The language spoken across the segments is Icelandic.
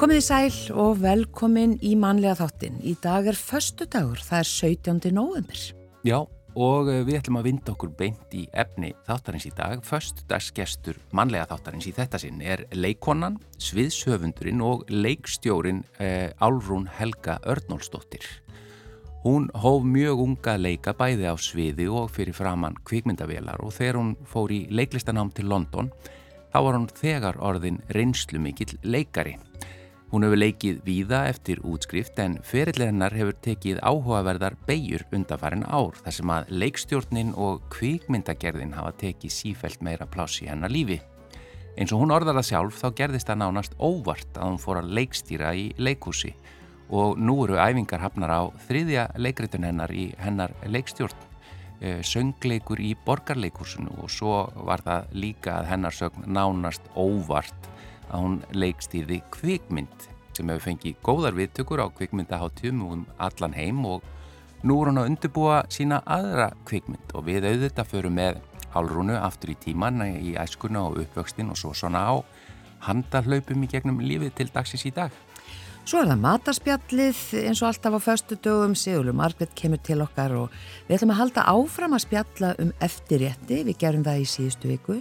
Komið í sæl og velkomin í manlega þáttin. Í dag er förstu dagur, það er 17. november. Já, og eh, við ætlum að vinda okkur beint í efni þáttarins í dag. Förstu dagsgestur manlega þáttarins í þetta sinn er leikonan, sviðsöfundurinn og leikstjórin eh, Álrún Helga Örnólsdóttir. Hún hóf mjög unga leika bæði á sviði og fyrir framann kvikmyndavelar og þegar hún fór í leiklistanám til London þá var hún þegar orðin reynslu mikill leikari. Hún hefur leikið víða eftir útskrift en ferillennar hefur tekið áhugaverðar beigur undanfærin ár þar sem að leikstjórnin og kvikmyndagerðin hafa tekið sífælt meira pláss í hennar lífi. Eins og hún orðar það sjálf þá gerðist það nánast óvart að hún fór að leikstýra í leikhúsi. Og nú eru æfingar hafnar á þriðja leikritun hennar í hennar leikstjórn, eh, söngleikur í borgarleikhúsinu og svo var það líka að hennar sögn nánast óvart að hún leikstýrði kvikmynd sem hefur fengið góðar viðtökur á kvikmyndaháttum um allan heim og nú er hún að undirbúa sína aðra kvikmynd og við auðvitað förum með hálrúnu aftur í tíman í æskuna og uppvöxtin og svo svona á handarhlaupum í gegnum lífið til dagsins í dag. Svo er það matarspjallið eins og alltaf á förstu dögum, Sigurlu Margret kemur til okkar og við ætlum að halda áfram að spjalla um eftirrétti, við gerum það í síðustu viku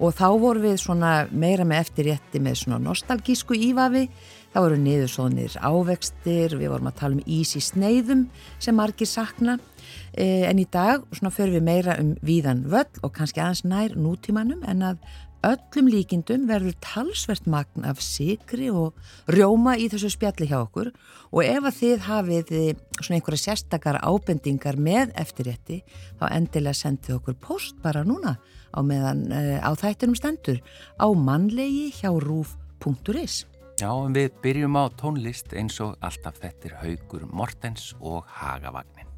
og þá vorum við svona meira með eftirrétti með svona nostalgísku ívafi. Þá voru niður svonir ávextir við vorum að tala um ís í sneiðum sem margir sakna. E, en í dag svona förum við meira um víðan völl og kannski aðeins nær nútímanum en að öllum líkindum verður talsvert magn af sigri og rjóma í þessu spjalli hjá okkur. Og ef að þið hafið svona einhverja sérstakar ábendingar með eftirrétti þá endilega sendið okkur post bara núna á meðan uh, á þættinum stendur á mannlegi hjá rúf.is. Já, en við byrjum á tónlist eins og alltaf þetta er Haugur Mortens og Hagavagnin.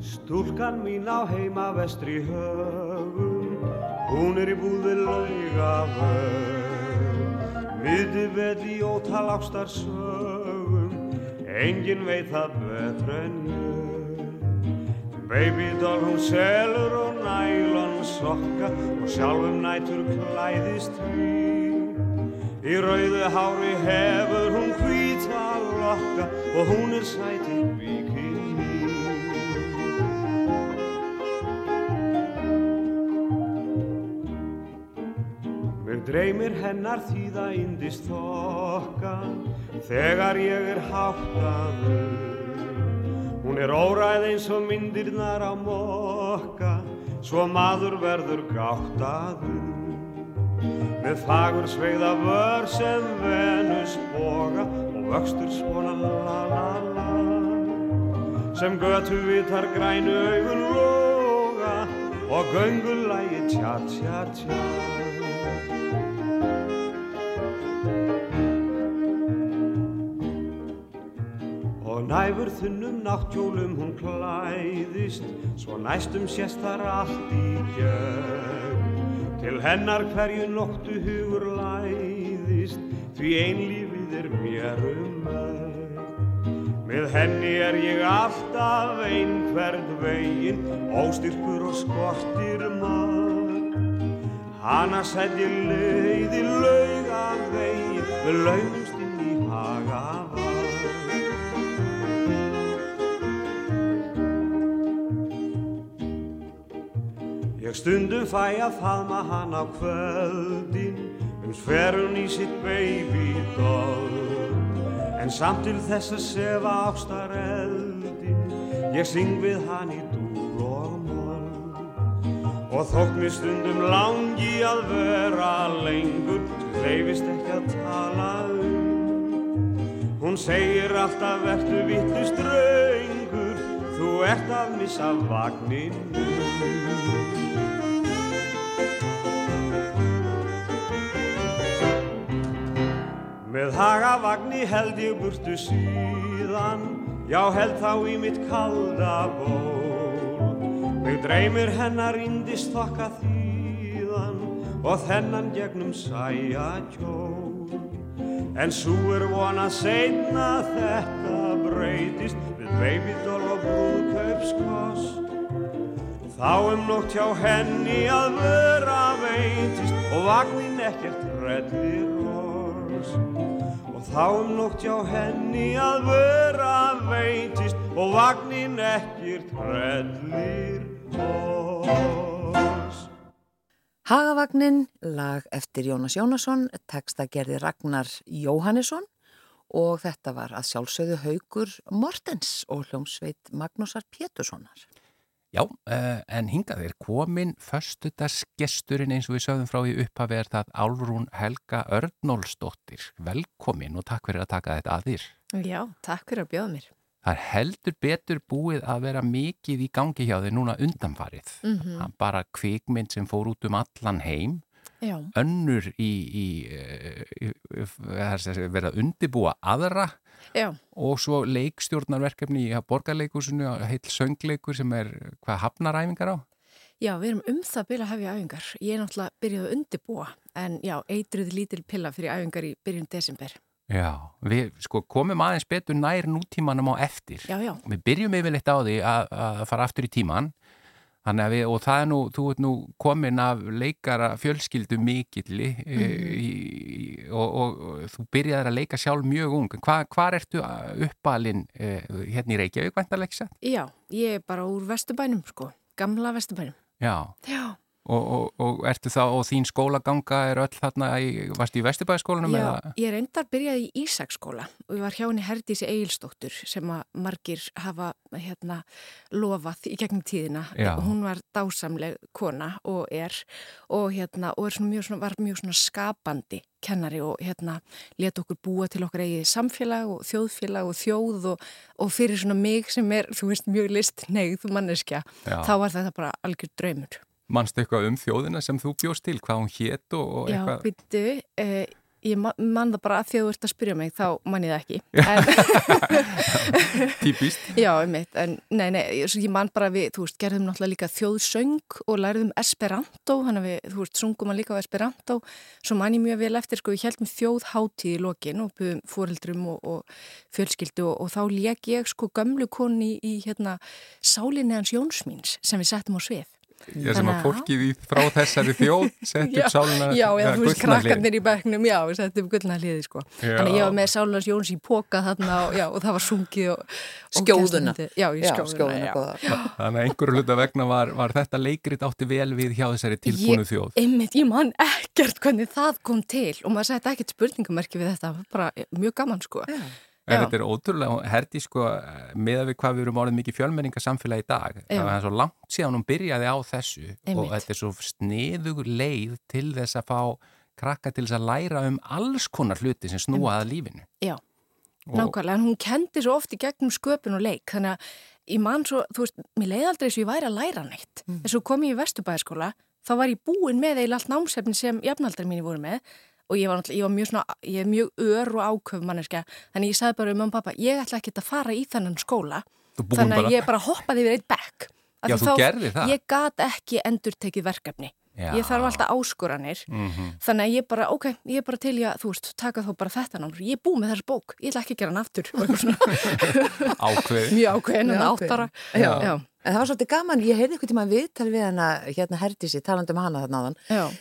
Stúlkan mín á heima vestri högum, hún er í búði laugafög. Miði veði ótal ástar sögum, engin veit það betur en ég. Babydoll hún selur og nælon sokka og sjálfum nætur klæðist við. Í rauðu hári hefur hún hvita lokka og hún er sætið bikini. Dreymir hennar því það indist þokka þegar ég er háttaður. Hún er óræð eins og myndirnar á mokka, svo maður verður gáttaður. Með fagur sveiða vör sem venus boga og vöxtur svona la la la. Sem götu vitar grænu augun loga og göngulægi tja tja tja. Næfur þunnum náttjólum hún klæðist, svo næstum sést þar allt í gjörn. Til hennar hverju nóttu hugur læðist, því einlífið er mér um öll. Með henni er ég alltaf einhvern veginn, óstyrkur og skortir maður. Hanna sætti leiði laugan veginn, við laugumst stundum fæ að faðma hann á kvöldin um sferun í sitt babydoll en samt til þess að sefa ástar eldin ég syng við hann í dúr og moll. Og þótt mér stundum langi að vera lengur hleyfist ekki að tala um. Hún segir alltaf verður vittu ströngur þú ert að missa vagninu Með hagavagni held ég burtu síðan, já held þá í mitt kalda ból. Mig dreymir hennar indist þokka þýðan og þennan gegnum sæja kjól. En svo er vona seinna þetta breytist við babydoll og brúðkaupskost. þá um nótt hjá henni að vera veitist og vagnin ekkert og þá um nótt hjá henni að vera veitist og vagnin ekkert rellir oss Hagavagnin, lag eftir Jónas Jónasson, texta gerði Ragnar Jóhannesson og þetta var að sjálfsögðu haugur Mortens og hljómsveit Magnúsar Péturssonar. Já, uh, en hingað er komin föstudagsgesturinn eins og við sögðum frá í upphafi er það Álrún Helga Örnólsdóttir. Velkomin og takk fyrir að taka þetta að þér. Já, takk fyrir að bjóða mér. Það er heldur betur búið að vera mikið í gangi hjá þig núna undanfarið. Mm -hmm. Bara kvikmynd sem fór út um allan heim, Já, önnur í, í, í, í verið að undibúa aðra já, og svo leikstjórnarverkefni í borgarleikusinu, heil söngleikur sem er hvað hafnaræfingar á? já, við erum um það byrja að hefja æfingar. Ég er náttúrulega byrjuð að undibúa, en já, eitruð lítil pilla fyrir æfingar í byrjun desember. Já, við sko komum aðeins betur nær nútímanum á eftir. Já, já, Við byrjum yfirleitt á því að, að fara aftur í tíman við, og það er nú, þú ert nú komin af leikara fjölskyldu mikilli mm -hmm. og, og, og þú byrjaði að leika sjálf mjög ung. Hva, hvar ertu uppalinn eh, hérna í Reykjavík vantarleiksa? já, ég er bara úr Vesturbænum, sko, gamla Vesturbænum. Já, Já, og, og, og ertu þá, og þín skólaganga er öll þarna, í, varstu í Vesturbæðskólanum? já, ég er endar byrjaði í Ísaksskóla og ég var hjá henni Herdísi Egilstóttur sem að margir hafa hérna lofað í gegnum tíðina. Já. Hún var dásamleg kona og er og hérna, og er svona mjög svona, var mjög svona skapandi kennari og hérna let okkur búa til okkar eigið samfélag og þjóðfélag og þjóð og, og fyrir svona mig sem er, þú veist, mjög list negð manneskja, Já. þá var þetta bara algjör draumur. Manstu eitthvað um þjóðina sem þú bjóst til, hvað hún hét og, og Já, eitthvað? býttu, eh, ég ma- man það bara að því að þú ert að spyrja mig, þá man ég það ekki. Típist? já, einmitt, en nei, nei, ég man bara við, þú veist, gerðum náttúrulega líka þjóðsöng og lærðum Esperanto, hann að við, þú veist, sungum að líka á Esperanto, svo man ég mjög vel eftir, sko, við heldum þjóðháttíð í lokin og buðum fóreldrum og, og fjölskyldu og, og þá lék ég, sko, gömlu konni í, hérna, sálinni hans Jónsmíns sem við settum á svið. Já, sem að fólkið í frá þessari þjóð sett upp sáluna Já, eða þú veist, krakkarnir í bekknum, já, við settum gullna hliði, sko. Já. Þannig að ég var með Sálans Jóns í póka þarna og, já, og það var sungið og... og Skjóðuna. gestirnir- Já, í Já, skjóðuna, já. Þannig að einhverju hluta vegna var, var þetta leikrit átti vel við hjá þessari tilbúinu Ég- þjóð. Einmitt, ég man ekkert hvernig það kom til og maður setti ekkert spurningamerki við þetta, bara mjög gaman, sko. Já. En Já. þetta er ótrúlega, herdi sko, með að við hvað við erum orðið mikið fjölmenningasamfélagi í dag. Já. Það er svo langt síðan hún byrjaði á þessu og Einmitt. þetta er svo sniðugur leið til þess að fá krakka til þess að læra um alls konar hluti sem snúa að lífinu. Já, Og- nákvæmlega, en hún kendi svo oft í gegnum sköpun og leik, þannig að ég man svo, þú veist, mér leiði aldrei þess að ég væri að læra neitt. Mm. En svo kom ég í Vesturbæðaskóla, þá var ég búin með eða allt námsefni sem jafnaldar mínu voru með og ég var, náttúrulega- ég var mjög svona, ég er mjög ör og áköf manneska, þannig ég sagði bara um mamma og pappa, ég ætla ekki að fara í þennan skóla, þannig að bara- ég bara hoppaði yfir eitt bekk. Af Já, því þú gerðir það. Ég gat ekki endur tekið verkefni. Já. Ég þarf alltaf áskoranir. Mhm. Þannig að ég bara, ok, ég er bara til í að, þú veist, taka þó bara þetta námur. Ég er búið með þessu bók, ég ætla ekki að gera hann aftur. og eitthvað svona. Ákveði. Mjög ákveðin, en áttara. Já. Já. En það var svolítið gaman, ég heyrði einhvern tíma viðtal við hana, hérna Herdísi, talandi um hana þarna áðan,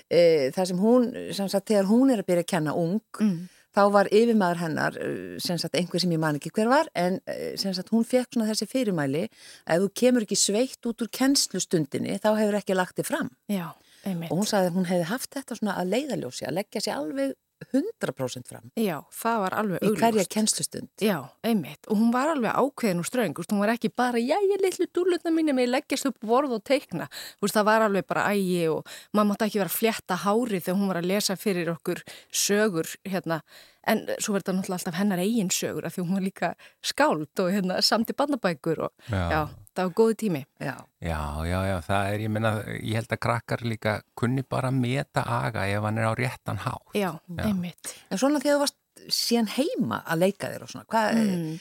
e, það sem hún, sem sagt, þegar hún er að byrja að kenna ung, Mm. þá var yfirmaður hennar, eh, sem sagt, einhver sem ég man ekki hver var, en eh, sem sagt, hún fekk svona þessi fyrirmæli, ef þú kemur ekki sveitt út úr kennslustundinni, þá hefur ekki lagt þið fram. Já, einmitt. Og hún sagði að hún hefði haft þetta svona að leiðaljósi, að leggja sér alveg 100% fram Já, það var alveg í hverja kennslustund. Já, einmitt. Og hún var alveg ákveðin og ströng. Hún var ekki bara, já, ég litlu dúlutna mínu með leggjast upp á borð og teikna. Veist, Það var alveg bara ægi og maður mátti ekki vera að flétta hárið þegar hún var að lesa fyrir okkur sögur hérna. En svo verður þetta náttúrulega alltaf hennar eigin sögur af því hún var líka skáld og hérna, samt í barnabækur og Já. já, það var góði tími. Já. Já, já, já, það er, ég menna, ég held að krakkar líka kunni bara meta aga ef hann er á réttan hátt. Já, Já. einmitt. En svona þegar þú varst síðan heima að leika þér og svona, hvað, Mm.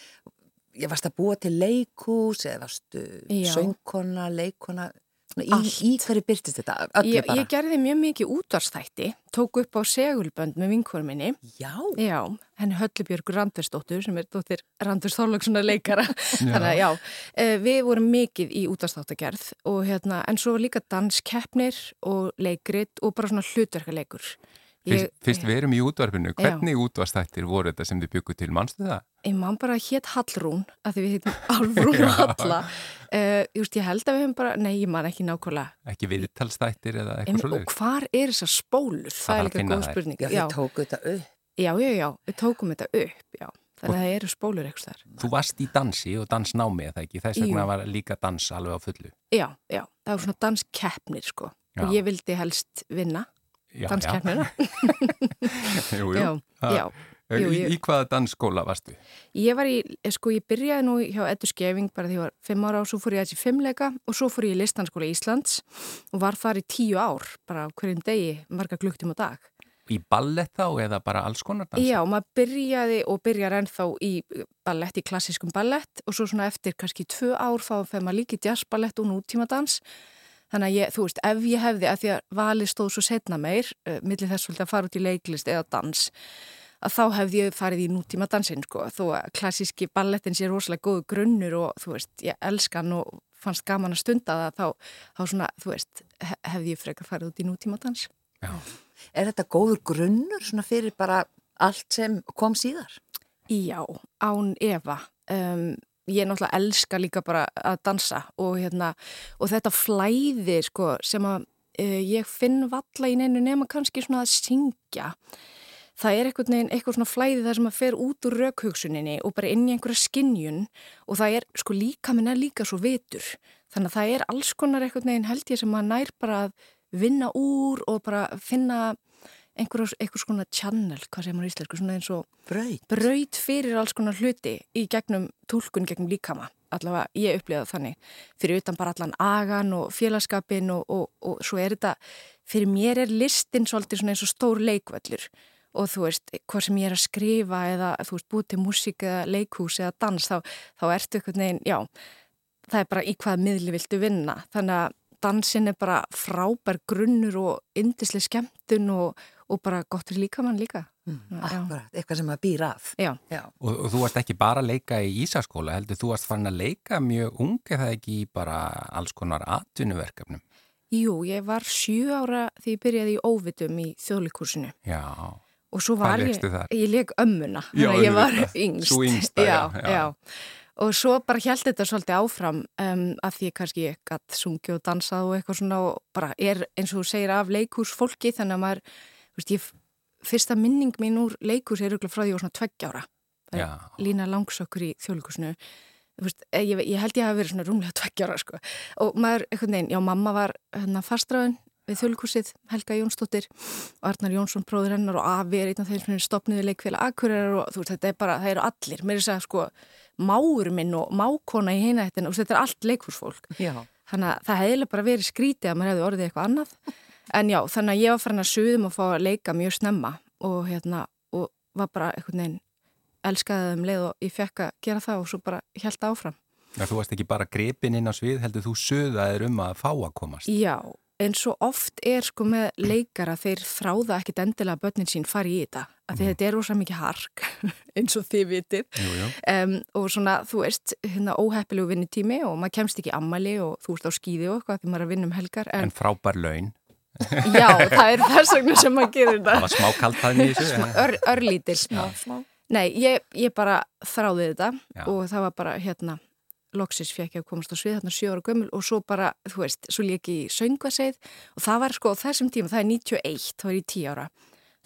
ég varst að búa til leikús eða varstu Já. söngkona, leikona, Í, í hverju byrtist þetta? Ég, ég gerði mjög mikið útvarstætti, tók upp á segulbönd með vinkvorminni. Já? Já, henni Höllubjörgur Randursdóttur sem er dóttir Randurs Þorlöksunar leikara. Þannig að já, eh, við vorum mikið í útvarstættagerð og hérna, en svo líka danskeppnir og leikrit og bara svona hlutverkaleikur. Fyrst, fyrst við erum í útvarfinu, hvernig útvarstættir voru þetta sem þið bygguð til, mannstu það? Ég man bara hétt Hallrún, að því við heitum Alvrún Halla. Uh, just, ég held að við hefum bara, nei ég man ekki nákvæmlega. Ekki viðtalstættir eða eitthvað svolítið? Og hvar er þessar spólur? Það, það er líka góð spurning. Já, þið tókum þetta upp. Já, já, já, við tókum þetta upp, já. Þannig að það eru spólur eitthvað þar. Þú varst í dansi og dansnámi eða ekki? Þess vegna var líka dans alveg á fullu? Já, já, það var svona danskeppnir sko. Já. Og ég vildi helst vinna danskeppnina. jú, jú. Já, já. Jú, í, í hvaða dansskóla varstu? Ég var í, sko ég byrjaði nú hjá Eddu Skeving bara því ég var fimm ára og svo fór ég aðeins í fimmleika og svo fór ég í listanskóla Íslands og var þar í tíu ár bara hverjum degi, marga gluktum á dag. Í ballett þá eða bara alls konar dans? Já, maður byrjaði og byrjar ennþá í ballett, í klassískum ballett og svo svona eftir kannski tvö ár þá fegur maður líki jazzballett og nútímadans Þannig að ég, þú veist, ef ég hefði, að því að vali stóð svo setna meir, uh, millir þess að fara út í leiklist eða dans, að þá hefði ég farið í nútíma dansin sko, þó að klassíski ballettin sé rosalega góðu grunnur og þú veist, ég elskan og fannst gaman að stunda það þá, þá svona, þú veist, hefði ég frekar farið út í nútíma dans. Já. Er þetta góður grunnur svona fyrir bara allt sem kom síðar? Já, án Eva. Um, ég náttúrulega elska líka bara að dansa og, hérna, og þetta flæði sko, sem að uh, ég finn valla í neinu nema kannski svona að syngja. Það er eitthvað, neginn, eitthvað svona flæði þar sem að fer út úr raukhugsuninni og bara inn í einhverja skinnjun og það er sko líka minn er líka svo vitur. Þannig að það er alls konar eitthvað neginn held ég sem að nær bara að vinna úr og bara finna einhvers, einhvers konar channel, hvað segir maður í íslensku, svona eins og braut. braut fyrir alls konar hluti í gegnum tólkun, gegnum líkama. Allavega ég upplifaði þannig fyrir utan bara allan agan og félagskapin og, og, og svo er þetta, fyrir mér er listin svolítið svona eins og stór leikvöllur og þú veist, hvað sem ég er að skrifa eða þú veist, búið til músík eða leikhús eða dans, þá, þá ertu eitthvað neginn, já, það er bara í hvað miðli viltu vinna. Þannig að dansin er bara frábær grunnur og yndislega skemmtun og, og bara gott fyrir líkamann líka. Mm, akkurat, eitthvað sem að býra af. Já. Já. Og, og þú varst ekki bara að leika í Ísaskóla, heldur þú varst farin að leika mjög ung eða ekki bara alls konar atvinnuverkefnum? Jú, ég var sjú ára því ég byrjaði í óvitum í þjóðlikursinu. Já. Og svo var ég, ég leik ömmuna, þannig að ég var yngst. Sú yngsta, já, já, já. Og svo bara held þetta svolítið áfram um, að því kannski ég gætt sungið og dansað og eitthvað svona og bara er eins og þú segir af leikúsfólki þannig að maður, veist, ég, fyrsta minning mín úr leikús er frá því ég var svona tveggjára. Lína langsökkur í þjóðlíkusinu. Eh, ég, ég held ég hafi verið svona rúmlega tveggjára sko. og maður, einhvern veginn, já mamma var hérna fastræðin við þjóðlíkusið Helga Jónsdóttir og Arnar Jónsson bróður hennar og Afi er einn af þeim sem er stopniði leikfélag Akureyrar og þú veist þetta er bara, það eru allir mér er þess að sko máur minn og mákona í heina þetta þetta er allt leikfúsfólk Já. þannig að það hefði bara verið skrítið að maður hefði orðið eitthvað annað en já, þannig að ég var farin að suðum að fá að leika mjög snemma og hérna, og var bara einhvern veginn elskaðið um leið og ég fekk að gera það og svo bara held áfram Já, þú varst ekki bara grepin inn á svið, heldur þú söðaðir um að fá að komast? Já, en svo oft er sko með leikara þeir þráða ekkit endilega að börnin sín fari í þetta af því þetta er rosa mikið hark eins og þið vitið Jú, jú. um, og svona, þú veist, hérna óheppilegu vinnutími og maður kemst ekki ammali og þú ert á skýði og eitthvað því maður er að vinna um helgar En frábær laun. Já, það er þess vegna sem maður gerir Það þetta. var smá kaltaðin í þessu. Ör, örlítil. Já. Nei, ég, ég bara þráði þetta Já. og það var bara hérna, loksis fekk ég að komast á svið þarna sjö ára gömul og svo bara, þú veist, svo ég í söngvaseið og það var sko á þessum tíma, það er 91, þá var ég 10 ára.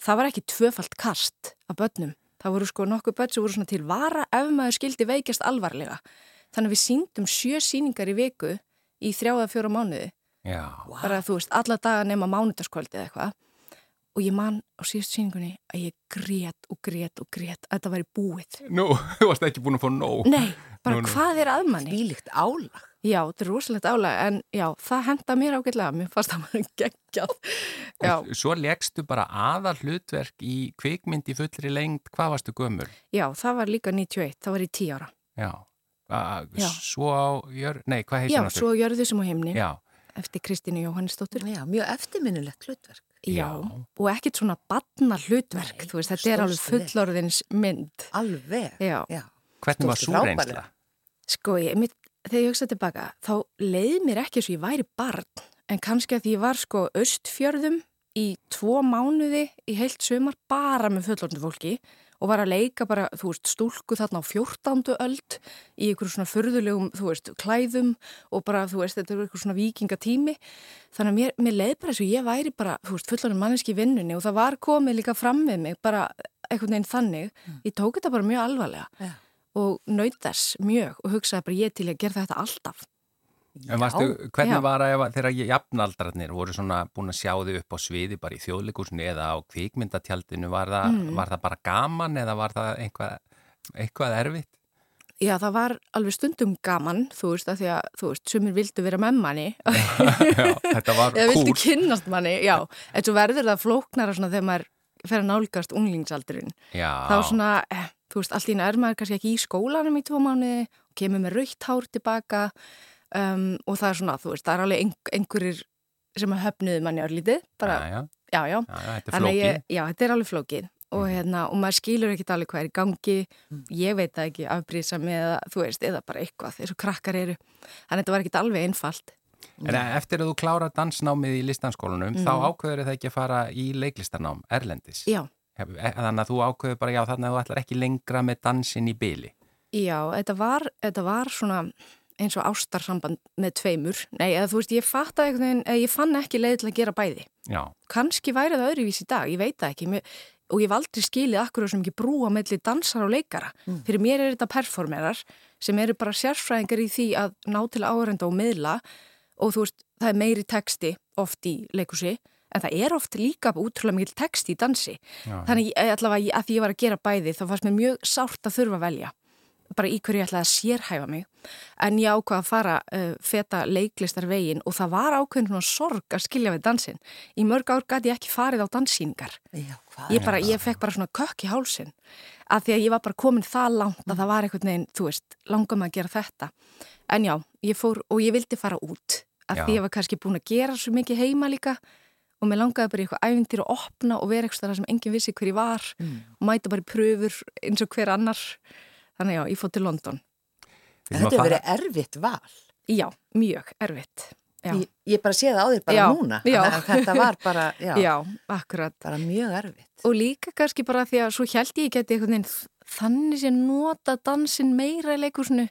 Það var ekki tvöfalt kast af börnum. Það voru sko nokkuð börn sem voru svona til vara ef maður skildi veikjast alvarlega. Þannig að við síndum sjö síningar í viku í þrjáða fjóra mánuði Já. bara þú veist, alla daga nema mánudaskvöldi eða eitthvað og ég man á síðust síningunni að ég grét og grét og grét að þetta væri búið Nú, þú varst ekki búin að fá nóg. Nei, bara Nú, nú. hvað er að manni? Vílíkt álag. Já, þetta er rosalegt álag en já, það henda mér ágætlega mér fannst það maður geggjað Já, Svo leggstu bara aðal hlutverk í kvikmynd í fullri lengd. Hvað varstu gömur? já, það var líka 91, það var í 10 ára Já. A, Já. Svo á, jör, nei, hvað heitir Já, hann aftur? svo gjörðu sem á heimni Já. Eftir Kristínu Jóhannesdóttur. Já, mjög eftirminnilegt hlutverk. Já, og ekkit svona batna hlutverk, Nei, þú veist, þetta er alveg fullorðins mynd. Alveg, já. já. Hvernig var svo reynsla? Sko, ég, mitt, þegar ég hugsaði tilbaka, þá leið mér ekki eins og ég væri barn, en kannski að ég var sko östfjörðum í tvo mánuði í heilt sömar bara með fullorðinu fólki og var að leika bara, þú veist, stúlku þarna á fjórtándu öld í einhverjum svona förðulegum, þú veist, klæðum og bara, þú veist, þetta er einhverjum svona vikingatími þannig að mér, mér leið bara eins og ég væri bara, þú veist, fullanum manneski vinnunni og það var komið líka fram með mig bara einhvern veginn þannig, mm. ég tók þetta bara mjög alvarlega yeah. og nöyð þess mjög og hugsaði bara ég til að gera þetta alltaf En varstu, hvernig já. var það þegar jafnaldrarnir voru svona búin að sjá þið upp á sviði bara í þjóðleikusinu eða á kvikmyndatjaldinu, var það, mm. var það bara gaman eða var það eitthvað, eitthvað erfitt? Já, það var alveg stundum gaman, þú veist, að því að, þú veist, sumir vildu vera með manni. já, þetta var cool. Eða vildu kynnast manni, já. En svo verður það flóknara svona þegar maður fer að nálgast unglingsaldurinn. Já. Það var svona, eh, þú veist, allt í nær maður kannski ekki í skólanum í tvo mánu, kemur með raukt hár tilbaka um, og það er svona, þú veist, það er alveg einhverjir sem höfnuðu manni örlítið bara, já, já, já, já, þetta er flókið. já, þetta er alveg flókið. Og, mhm. hérna, og maður skilur ekkit alveg hvað er í gangi. Mm. ég veit það ekki, afbrísa með þú veist, eða bara eitthvað, þessu krakkar eru. Þannig að þetta var ekkit alveg einfalt. En eftir að þú klára dansnámið í listanskólanum, mm. þá ákveður það ekki að fara í leiklistarnám, Erlendis? Já. E, Þannig að þú ákveður bara, já, þannig að þú ætlar ekki lengra með dansin í byli Já, þetta var, þetta var svona eins og ástarsamband með tveimur. Nei, eða þú veist, ég fatt að ég fann ekki leið til að gera bæði. Já. kannski væri það öðruvís í dag, ég veit það ekki. Mér, og ég hef aldrei skilið akkur sem ekki brúa melli dansar og leikara. Mm. fyrir mér er þetta performerar sem eru bara sérfræðingar í því að ná til áhörenda og miðla. Og þú veist, það er meiri texti oft í leikusi en það er oft líka útrúlega mikil texti í dansi. Já. þannig allavega að því ég var að gera bæði þá fannst mér mjög sárt að þurfa að velja bara í hverju ég ætlaði að sérhæfa mig. En ég ákvaði að fara uh, feta leiklistar vegin og það var ákveðin svona sorg að skilja við dansin í mörg ár gæti ég ekki farið á danssýningar. Ég, bara, ég fekk bara svona kökk í hálsin að því að ég var bara komin það langt að það var einhvern veginn, þú veist, langað með að gera þetta. En já, ég fór og ég vildi fara út. Að já. því ég var kannski búin að gera svo mikið heima líka og mér langaði bara í eitthvað ævindir að opna og vera eitthvað sem enginn vissi hver ég var mm. og mæta bara pröfur eins og hver annar Þannig já, ég fótt til London. Þetta hefur verið erfitt val. Já, mjög erfitt. Ég, ég bara sé það á þér bara já, núna. Já. Þetta var bara, já, já. Bara mjög erfitt. Og líka kannski bara því að svo held ég geti einhvern veginn þannig sem nota dansin meira í leikursinu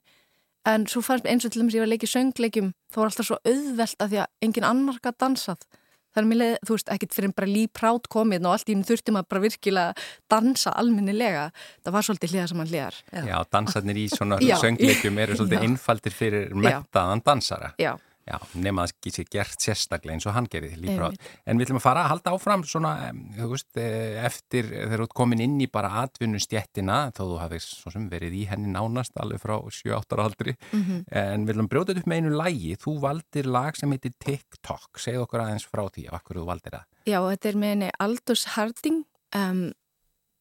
en svo fannst eins og til dæmis ég var að leiki söngleikum þá var alltaf svo auðvelt að því að engin annar gæti dansað Að mér leiði, þú veist, ekkert fyrir bara líprátt komið og allt í húnu þurfti maður bara virkilega dansa alminnilega. Það var svolítið hliða sem hann hliðar. Já, Já dansarnir í svona söngleikum eru svolítið innfaldir fyrir mettaðan dansara. Já. Já, nema að það sé gert sérstaklega eins og hann því líka. En við ætlum að fara að halda áfram svona, þú veist, eh, eftir þegar þú ert komin inn í bara atvinnustjettina, þó þú hafið verið í henni nánast alveg frá 7-8 ára aldri, mm -hmm. en við ætlum að brjóta þetta upp með einu lægi. Þú valdir lag sem heitir TikTok. Segð okkur aðeins frá því af hverju þú valdir það. Já, þetta er með henni Aldous Harding. Um,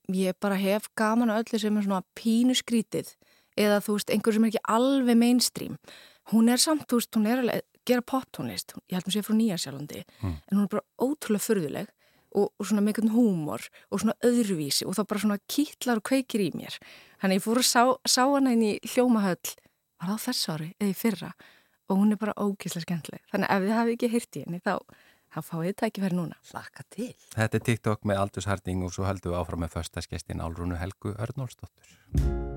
ég bara hef gaman á öllu sem er svona pínu skrítið eða þú veist, einhver sem er ekki alveg mainstream. Hún er samt, þú veist, hún er alveg gera poptónlist, ég held að hún sé frá Nýjasjálfandi mm. en hún er bara ótrúlega förðuleg og, og svona með einhvern húmor og svona öðruvísi og þá bara svona kýtlar og kveikir í mér þannig ég fór að sá, sá hana inn í hljómahöll var það þess ári eða í fyrra og hún er bara ógíslega skemmtileg þannig ef þið hafi ekki hirti henni þá þá fáið þið tækifæri núna. Flaka til. Þetta er TikTok með Aldus Harding og svo heldum við áfram með förstaskestin Álrunu Helgu Örnólsdóttur.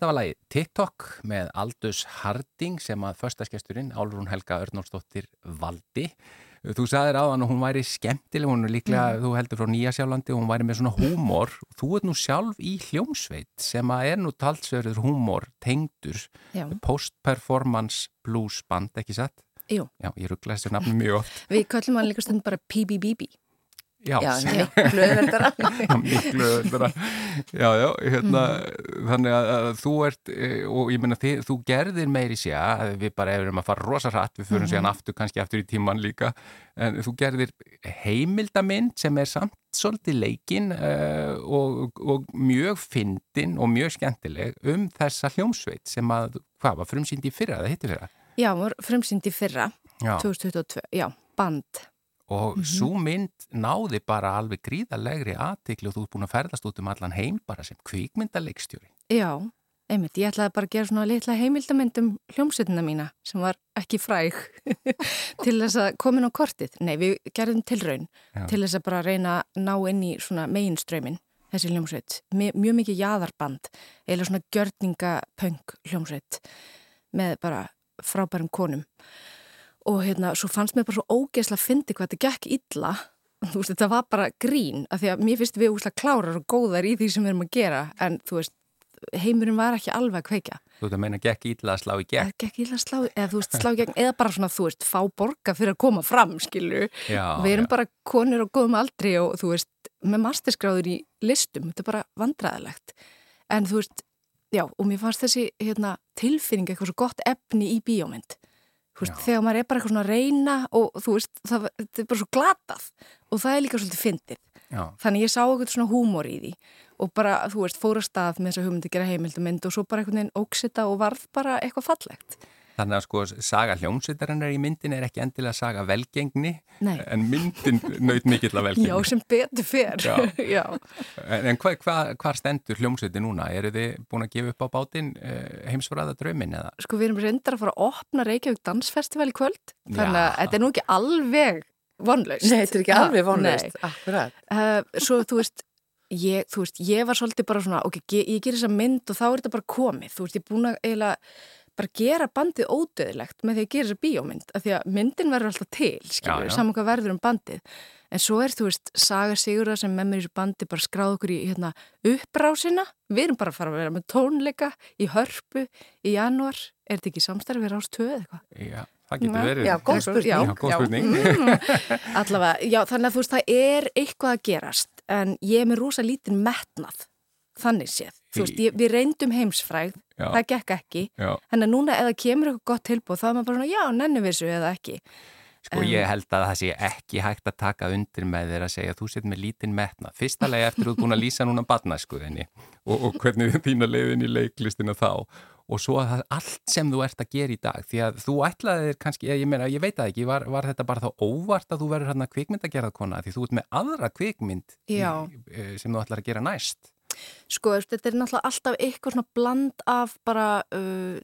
Þetta var lagi TikTok með Aldus Harding sem að förstaskesturinn Álrún Helga Örnórsdóttir valdi. Þú sagðir á hann og hún væri skemmtileg, hún er líklega, mm. þú heldur frá Nýjasjálandi og hún væri með svona húmor. Þú ert nú sjálf í hljómsveit sem að er nú talsverður húmor, tengdur, post-performance blues band, ekki satt? Jú. Já, ég ruggla þessu nafnu mjög oft. Við kallum hann líka stund bara PBBB. Já, miklu öðvöldara Miklu öðvöldara Já, já, hérna mm. þannig að þú ert eh, og ég menna þú gerðir meiri sér við bara erum að fara rosa hratt við fyrir mm. síðan aftur, kannski aftur í tíman líka en þú gerðir heimildamind sem er samt svolítið leikin uh, og, og mjög fyndin og mjög skemmtileg um þessa hljómsveit sem að, hvað var frumsýndi fyrra, það hittir fyrra? Já, frumsýndi fyrra já. 2022, já, band og mm -hmm. svo mynd náði bara alveg gríðalegri aðtikli og þú ert búin að ferðast út um allan heim bara sem kvíkmyndalegstjóri. Já, einmitt, ég ætlaði bara að gera svona litla heimildamöndum hljómsveitina mína sem var ekki fræg til þess að komin á kortið. Nei, við gerðum tilraun Já. til þess að bara reyna að ná inn í svona meginströmin þessi hljómsveit. Mjög mikið jæðarband eða svona gjörningapöng hljómsveit með bara frábærum konum og hérna, svo fannst mér bara svo ógeðsla að fyndi hvað þetta gekk illa. Þú veist, þetta var bara grín af því að mér finnst við úslega klárar og góðar í því sem við erum að gera. En þú veist, heimurinn var ekki alveg að kveika Þú veist að meina gekk illa að slá í gegn? Gekk illa að slá, eða þú veist, slá í gegn eða bara svona, þú veist, fá borga fyrir að koma fram skilu, já, við erum já. bara konir og góðum aldri og þú veist með masterskráður í listum, þetta er bara vandræðilegt, en þú veist já, og mér fannst þessi hérna, tilfinning eitthvað svo gott efni í bíómynd Veist, þegar maður er bara eitthvað svona að reyna og þú veist, það, það er bara svo glatað og það er líka svolítið fyndið. Þannig ég sá eitthvað svona húmor í því og bara, þú veist, fóra stað með þess að hugmyndi gera heimildumynd og svo bara veginn óksita og varð bara eitthvað fallegt. Þannig að sko saga hljómsveitarinnar í myndin er ekki endilega saga velgengni Nei. en myndin naut mikill af velgengni. Já, sem betur fyrr. En, en hvað hva, hva stendur hljómsveiti núna? Eru þið búin að gefa upp á bátinn eh, heimsfaraða draumin eða? Sko við erum reyndar að fara að opna Reykjavík Dansfestival í kvöld þannig að þetta er nú ekki alveg vonlaust. Nei, þetta er ekki alveg vonlaust. Akkurat. Uh, svo þú veist Ég, þú veist, ég var svolítið bara svona, ok, ég, ég ger þessa mynd og þá er þetta bara komið, þú veist, ég er búin að eiginlega bara gera bandið ódöðilegt með því að gera þessa bíómynd af því að myndin verður alltaf til, saman hvað verður um bandið. En svo er þú veist, Saga Sigurða sem með mér í þessu bandi bara skráð okkur í hérna, uppbrásina, við erum bara að fara að vera með tónleika í hörpu í januar, er þetta ekki samstarfið við rástöðu eða eitthvað? Já, það getur verið. Já, góð spurning, spurning. Mm, Allavega, já, þannig að þú veist, það er eitthvað að gerast en ég er með rosa lítinn metnað þannig séð. Þú veist, ég, við reyndum heimsfræð, já. það gekk ekki, en að núna eða kemur eitthvað gott tilbúð, þá er maður bara svona, já, nenni við þessu eða ekki. Sko um, ég held að það sé ekki hægt að taka undir með þér að segja að þú set með lítinn metna. Fyrsta leið eftir að þú er búin að lýsa núna badnaskuðinni og, og hvernig þína leiðin í leiklistina þá og svo að allt sem þú ert að gera í dag því að þú ætlaði þér kannski, ég, meina, ég veit að ekki, var, var þetta bara þá óvart að þú verður hérna kvikmyndagerðarkona því þú ert með aðra kvikmynd í, eh, sem þú ætlar að gera næst? Sko, þetta er náttúrulega alltaf eitthvað svona bland af bara uh,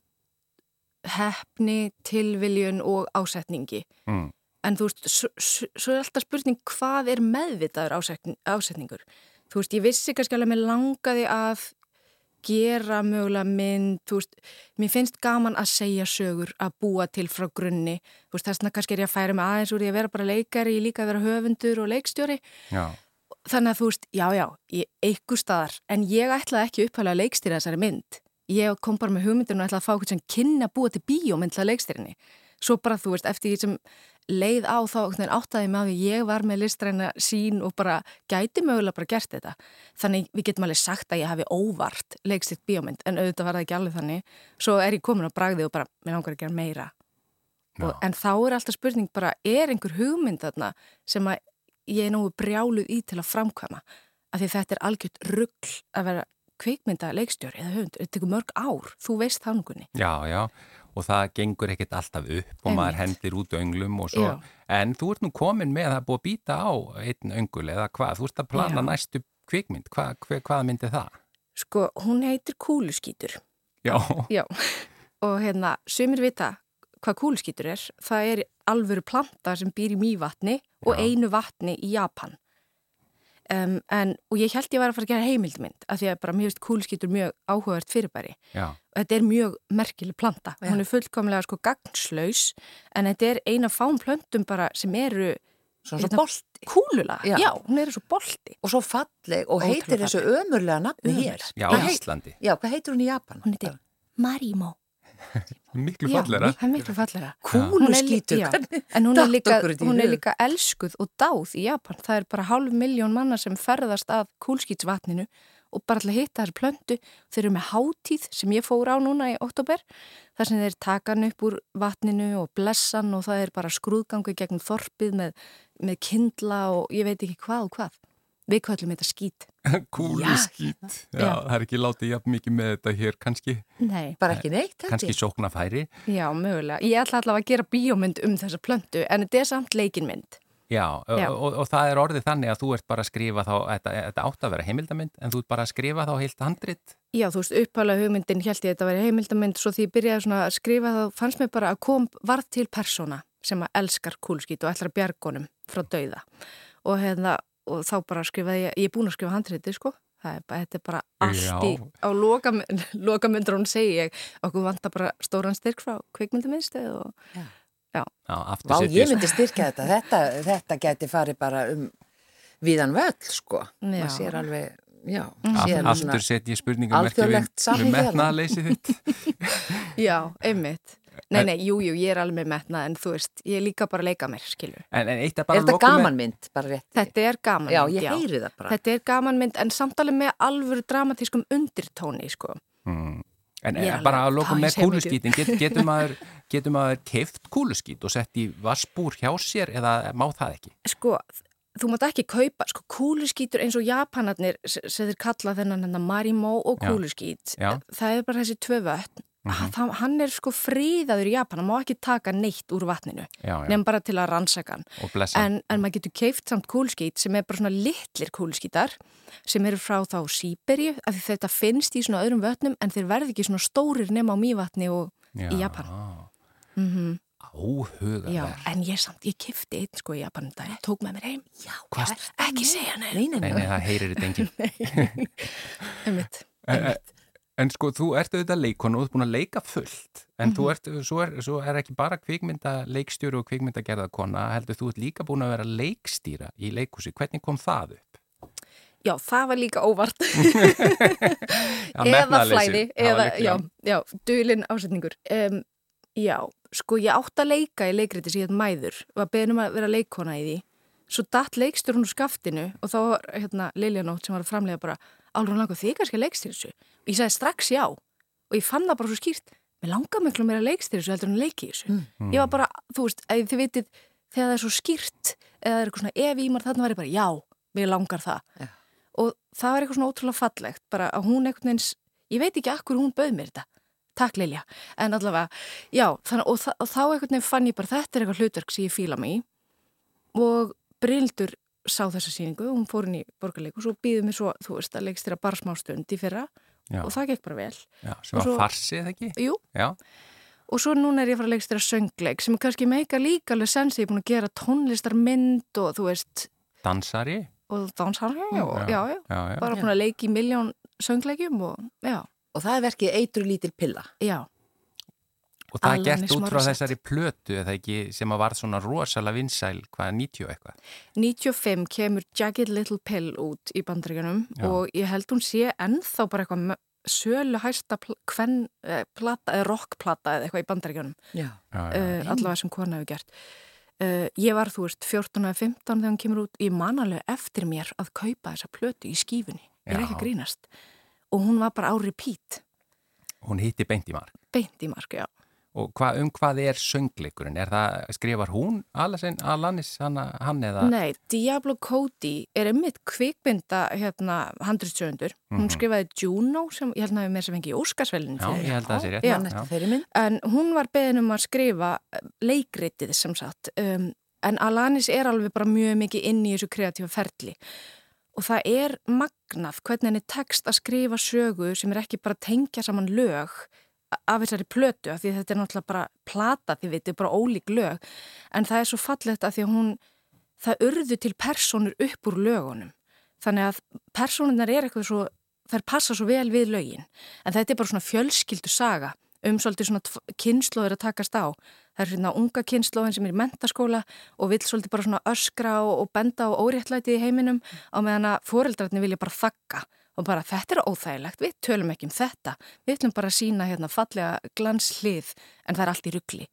hefni, tilviljun og ásetningi. Mm. En þú veist, svo er alltaf spurning hvað er meðvitaður ásetningur? Þú veist, ég vissi kannski alveg með langaði að gera mögulega mynd, þú veist, mér finnst gaman að segja sögur, að búa til frá grunni, þú veist, þess vegna kannski er ég að færa mig aðeins úr því að vera bara leikari, líka að vera höfundur og leikstjóri. Já. Þannig að þú veist, já, já, ég eitthvað staðar, en ég ætlaði ekki upphæflega að leikstýra þessari mynd. Ég kom bara með hugmyndinu og ætlaði að fá eitthvað sem kynna búa til bíómynd til að leikstýrinni. Svo bara, þú veist, eftir því sem leið á þá áttaði mig að ég var með listræna sín og bara gæti mögulega bara gert þetta. Þannig við getum alveg sagt að ég hafi óvart leikstýrt bíómynd, en auðvitað var það ekki alveg þannig. Svo er ég komin á bragði og bara, mér langar að gera meira. Og, en þá er alltaf spurning bara, er einhver hugmynd þarna sem að ég er nógu brjáluð í til að framkvæma af því þetta er algjört ruggl að vera kveikmynda leikstjóri eða höfund, þetta tekur mörg ár, þú veist þangunni. Já, já, og það gengur ekkert alltaf upp og Einmitt. maður hendir út önglum og svo, já. en þú ert nú komin með að búa býta á einn öngul eða hvað, þú ert að plana já. næstu kveikmynd, Hva, hva, hvað myndi það? Sko, hún heitir Kúluskýtur. Já. Já, og hérna, sumir vita hvað kúluskýtur er, það er alvöru planta sem býr í mývatni og Já. einu vatni í Japan. Um, en, og ég held ég var að fara að gera heimildmynd af því að bara mjög kúlskýtur mjög áhugavert fyrirbæri Já. og þetta er mjög merkileg planta, Já. hún er fullkomlega sko gagnslaus en þetta er eina fám plöntum bara sem eru Svo svo Hérna- bolti. kúlula, Já. já, hún er svo bolti Og svo falleg og Ótrúlega heitir þessu ömurlega nafni hér. Já, heit- Íslandi. Já, hvað heitir hún í Japan? hún heitir Marimo Miklu Já, fallera. er miklu er, hvernig- já, en hún er, líka, hún er líka elskuð og dáð í Japan. Það er bara hálf miljón manna sem ferðast að kúlskýtsvatninu og bara að hitta þessar plöntu. Þeir eru með hátíð sem ég fór á núna í oktober. þar sem þeir taka hann upp úr vatninu og blessan og það er bara skrúðgangu gegnum þorpið með, með kindla og ég veit ekki hvað og hvað. Við köllum þetta skít. Kúluskít. Já, Já. það er ekki látið jafn mikið með þetta hér kannski, Nei. Bara ekki neitt, kannski sóknarfæri. Já, mögulega. Ég ætla allavega að gera bíómynd um þessa plöntu en þetta er samt leikinmynd. Já, Já. Og, og, og það er orðið þannig að þú ert bara að skrifa þá, þetta, þetta átt að vera heimildamind, en þú ert bara að skrifa þá heilt handrit. Já, þú veist, uppálega hugmyndin held ég að þetta væri heimildamind svo því ég byrjaði að skrifa þá fannst mér bara að kom varð til persóna sem að elskar kúlskít og ætlar að bjargonum frá dauða og, hérna, og þá bara skrifaði ég, ég er búin að skrifa handriti sko, það er bara, þetta er bara allt í, Já. á lokamyndur segi ég, okkur vantar bara stóran styrk frá kvikmyndaminnstu og Já, aftur Vá, set ég myndi styrkja þetta. Þetta, þetta geti farið bara um viðan völl, sko. Já. Það sér alveg, já. Mm. sér Af- Aftur set ég spurningum ekki við, alþjóðlegt við samhengi þarna. metnaðaleysi þitt. já, einmitt. Nei, nei, jú, jú, ég er alveg með metna en þú veist, ég er líka bara að leika mér, skilju. En, en eitt er Er bara þetta lokum með- gamanmynd, bara rétt? Þetta er gaman Já, mynd, ég heyri það bara. Þetta er gamanmynd en samtalið með alvöru dramatískum undirtóni, sko. Mm. En er eh, bara að alveg- lokum með kúluskítin, get, getur maður, getur maður keift kúluskít og sett í vassbúr hjá sér eða má það ekki? Sko, þú mátt ekki kaupa, sko, kúluskítur eins og japanarnir sem þeir kalla þennan hennar Marimo og Já. kúluskít. Já. Það er bara þessi tvö vötn. Mhm. Það, hann er sko fríðaður í Japan, hann má ekki taka neitt úr vatninu, nefn bara til að rannsaka hann. En, en maður getur keift samt kúlskít sem er bara svona litlir kúlskítar sem eru frá þá Sýberju af því þetta finnst í svona öðrum vötnum en þeir verði ekki svona stórir nema á mývatni og já. í Japan. mm Áhugaverð. Já, en ég samt, ég kifti einn sko í Japan daginn, tók með mér heim. Já? Ekki segja neina. Nei, nei, Nei, nei. nei, það heyrir þetta enginn. Einmitt. En, en sko, þú ert auðvitað leikonu og þú ert búin að leika fullt. En þú ert, svo er, svo er ekki bara kvikmynda leikstjóru og kvikmyndagerða kona, heldur þú ert líka búin að vera leikstýra í leikhúsi. Hvernig kom það upp? Já, það var líka óvart. Já, eða flæði, var eða, já, já, dulinn ásetningur. Um, já, sko, ég átt að leika í leikriti heit Mæður að beðnum að vera leikona í því. Svo datt leikstur hún úr skaftinu og þá var hérna Liljanótt sem var að framlega bara Álrún langar þig kannski að leikstýra þessu? Og ég sagði strax já og ég fann það bara svo skýrt. Mér langar miklu meira að leikstýra þessu heldur en að leiki þessu. Mm. Ég var bara, þú veist, að þið vitið þegar það er svo skýrt eða það er eitthvað svona ef í mér þarna var ég bara já, mér langar það. Já. Og það var eitthvað svona ótrúlega fallegt, bara að hún einhvern veginn, ég veit ekki akkur hún bauð mér þetta. Takk Lilja. En allavega, já, þannig, og, og þá einhvern veginn fann ég bara þetta er eitthvað hlutverk sem ég fíla mig í og Brildur sá þessa síningu, hún fór inn í borgarleik og svo býðum við svo, þú veist, að leikstýra bara smá stund í fyrra Já, og það gekk bara vel. já, sem var farsið, eða ekki? Jú, Já, Og svo núna er ég að fara að leikstýra söngleik sem er kannski meika líka alveg sens ég er búin að gera tónlistarmynd og þú veist dansari? og dansar og já, já, já, já, já. bara búin að leiki í miljón söngleikjum og já, Og það er verkið eitru lítil pilla. já, Og það er gert út frá þessari plötu eða ekki sem að var svona rosalega vinsæl hvaða 90 og eitthvað. 95 kemur Jagged Little Pill út í bandaríkanum Já. og ég held hún sé ennþá bara eitthvað sölu kven, eh, plata eða rockplata eða eitthvað í bandaríkanum Já. Já, já. uh, allavega sem kona hefur gert uh, ég var þú veist 14 eða 15 þegar hún kemur út ég man alveg eftir mér að kaupa þessa plötu í skífunni, ég er ekki að grínast og hún var bara á repeat Hún hitti beint í mark. beint í mark, já Og hva, um hvað er söngleikurinn? Er það, skrifar hún Alasin, Alanis hann, hann eða? Nei, Diablo Cody er einmitt kvikmynda hérna handritsjöfundur, hún Mhm. skrifaði Juno sem ég held að hafi með sem fengi í Óskarsvelin Já, ég held að það sé rétt. Já. Eftir þeirri mynd. en hún var beðin um að skrifa eh, leikritið sem sagt um, en Alanis er alveg bara mjög mikið inn í þessu kreatífa ferli og það er magnað hvernig henni tekst að skrifa sögu sem er ekki bara tengja saman lög af þessari plötu af því þetta er náttúrulega bara plata því þetta er bara ólík lög. En það er svo fallegt að því að hún það urðu til personur upp úr lögunum. Þannig að personunar er eitthvað svo, þær passa svo vel við lögin. En þetta er bara svona fjölskyldu saga um svolítið svona kynnslóður að takast á. Það er svona unga kynnslóðin sem er í mentaskóla og vil svolítið bara svona öskra og, og benda á óréttlæti í heiminum á meðan að foreldrarnir vilja bara þakka og bara þetta er óþægilegt, við tölum ekki um þetta við ætlum bara að sína hérna fallega glanshlið en það er allt í ruggli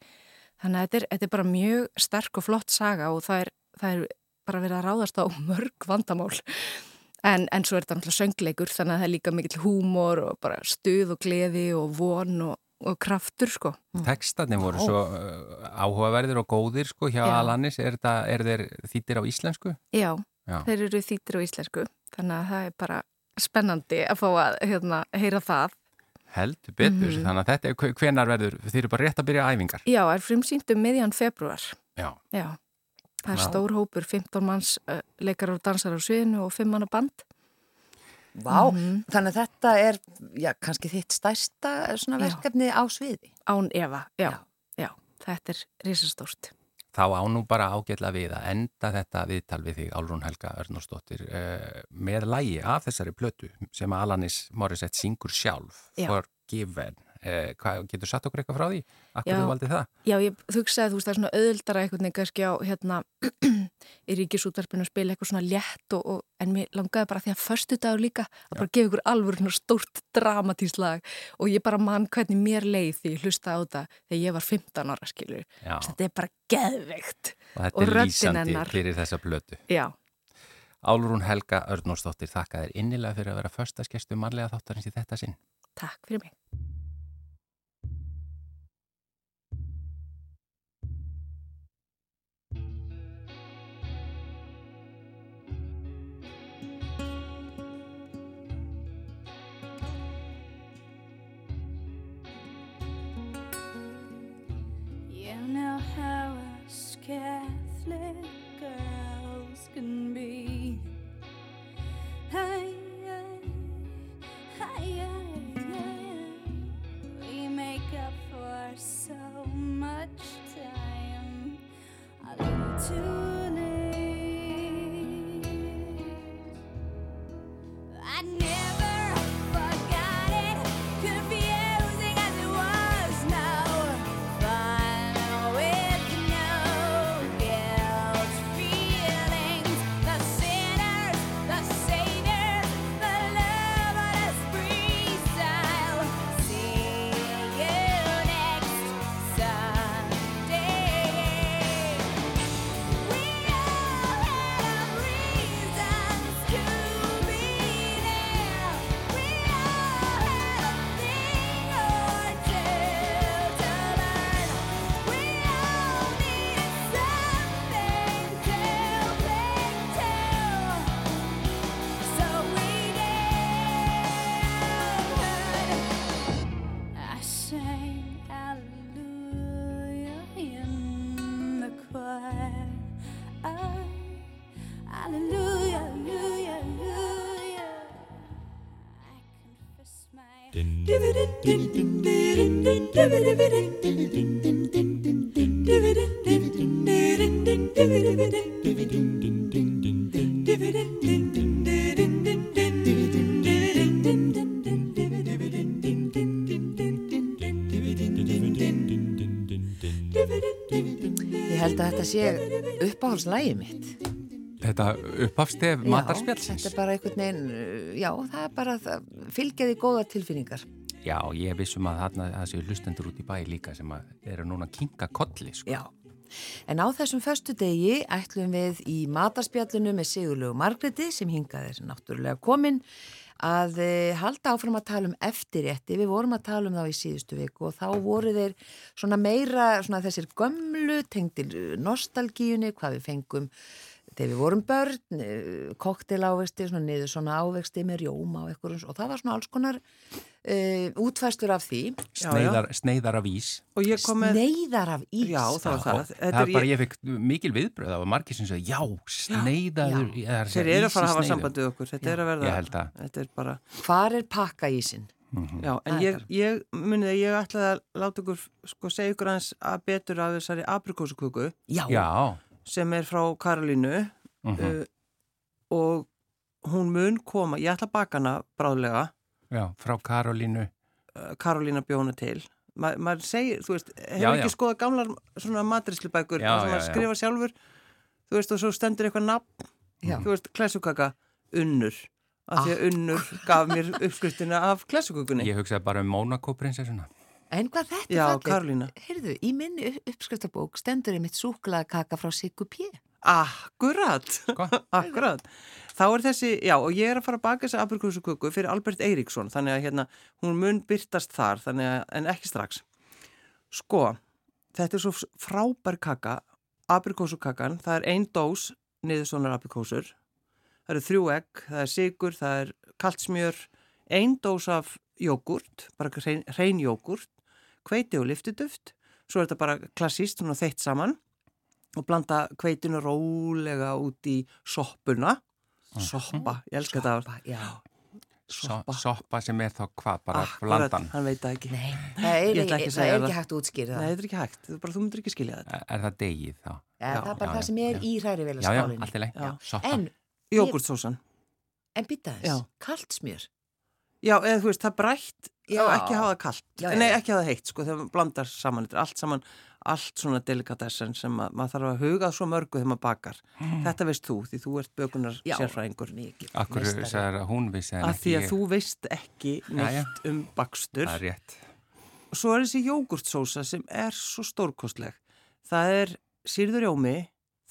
þannig að þetta er, þetta er bara mjög sterk og flott saga og það er, það er bara verið að ráðast á mörg vandamál en, en svo er þetta náttúrulega söngleikur þannig að það er líka mikill húmor og bara stuð og gleði og von og, og kraftur sko. Tekstarnir voru Ó. svo uh, áhugaverðir og góðir sko hjá Já. Alanis, er, það, er þeir þýttir á íslensku? Já, Já, þeir eru þýttir á íslensku þannig að það er bara spennandi að fá að hérna, heyra það Heldur betur, mm -hmm. þannig að þetta er hvenar verður, þeir eru bara rétt að byrja æfingar Já, er frimsýndum miðjan februar Já, Já. Það er Ná. stór hópur, 15 manns uh, leikar og dansar á sviðinu og 5 manna band Vá, mm -hmm. þannig að þetta er já, kannski þitt stærsta verkefni á sviði Án Eva, já, já. já þetta er risastórt þá ánú bara ágjörlega við að enda þetta viðtal við þig Álrún Helga Örnósdóttir uh, með lægi af þessari plötu sem Alanis Morissette syngur sjálf Já. Forgiven uh, hvað, getur satt okkur eitthvað frá því? Akkur þú valdi það? Já, ég þugsaði að þú veist það er svona öðuldara eitthvað kannski á hérna í ríkisútvarpinu að spila eitthvað svona létt og, og, en mér langaði bara því að förstu dagur líka að bara gefa ykkur alveg stórt dramatíslag og ég bara mann hvernig mér leið því ég hlusta á það þegar ég var 15 ára skilur þetta er bara geðveikt. Og blötu Já. Álurún Helga Örnórsdóttir þakka þér innilega fyrir að vera förstaskesstu manlega þáttarins í þetta sinn. Takk fyrir mig sé uppáhalslægi mitt. Þetta uppáfstef matarspjálsins Þetta er bara einhvern veginn já, það er bara fylgjaði góða tilfinningar. Já, ég vissum að þarna það séu hlustendur út í bæ líka sem eru núna að kinga kolli sko. Já, en á þessum förstu degi ætlum við í matarspjallinu með Sigurlegu Margreti sem hingaði þessi náttúrulega komin að eh, halda áfram að tala um eftirrétti, við vorum að tala um þá í síðustu viku og þá voru þeir svona meira svona þessir gömlu tengtil nostalgíunni, hvað við fengum þegar við vorum börn, eh, koktelávexti, svona niður svona ávexti með rjóma og eitthvað og það var svona alls konar uh, útfæstur af því. Sneiðar, sneiðar af ís. Með... Sneiðar af ís? Já, það var það. Það er bara, ég fikk mikil viðbröð af margir sem sagði, já, sneiðaður. Þeir eru að fara að hafa sambandið okkur, þetta já, er að verða. Ég held að. Þetta er bara. Hvar er pakkaísin? Mm -hmm. Já, en ég, ég munið að ég ætlaði að láta ykkur, sko, segja ykkur aðeins að betur af þessari aprikósuköku. Já. Já sem er frá Karolínu uh -huh. uh, og hún mun koma, ég ætla að baka hana bráðlega, Já, frá Karolínu. uh, Karolína bjóna til. Ma, maður segir, þú veist, hefur ekki skoðað gamlar svona matrislubækur Já, sem maður skrifa sjálfur, þú veist, og svo stendur eitthvað nafn, Já. þú veist, klesukaka, unnur, af því að unnur gaf mér uppskriftina af klesukökunni. Ég hugsaði bara um Mónakó-prinsessuna. En hvað þetta Já, fallegt? Karolína. Heyrðu, í minni upp- uppskriftabók stendur einmitt súklaðakaka frá Siggu P. Akkurat, akkurat. Þá er þessi, já, og ég er að fara að baka þessa aprikósuköku fyrir Albert Eiríksson, þannig að hérna, hún mun byrtast þar, þannig að, en ekki strax. Sko, þetta er svo frábær kaka, aprikósukakan, það er ein dós niður svona aprikósur, það eru þrjú egg, það er sigur, það er kaltsmjör, ein dós af jógurt, bara hrein, hrein jógurt, hveiti og liftuduft, svo er þetta bara klassíst, svona þeitt saman og blanda hveitinu rólega út í soppuna, soppa, ég elska þetta Soppa, já. So, Soppa. sem er þá hvað, bara Akkurat, blandan. hann veit það ekki. Nei, það er, ekki ekki, það er það. ekki hægt að útskýra Nei, það. er ekki hægt, er bara, þú myndir ekki skilja þetta. Er, það degið þá? Ja, Já, það er bara já, það sem er já. í hræri vel að Já, já, skálinni. Já. En, Jógurtsósan. en Já. þess, kalt smjör. Já, eða þú veist, það brætt Já. og ekki hafa það kallt. Já, já, Nei, ekki hafa það heitt, sko, þegar maður blandar saman, þetta er allt saman, allt svona delikatessen sem að, maður þarf að huga svo mörgu þegar maður bakar. Þetta veist þú, því þú ert bökunar Já, sérfræðingur. mikið. Akkur sagði að hún vissi Af því að ég. þú veist ekki neitt já. um bakstur. Það er rétt. Svo er þessi jógurtsósa sem er svo stórkostleg. Það er sýrður jómi,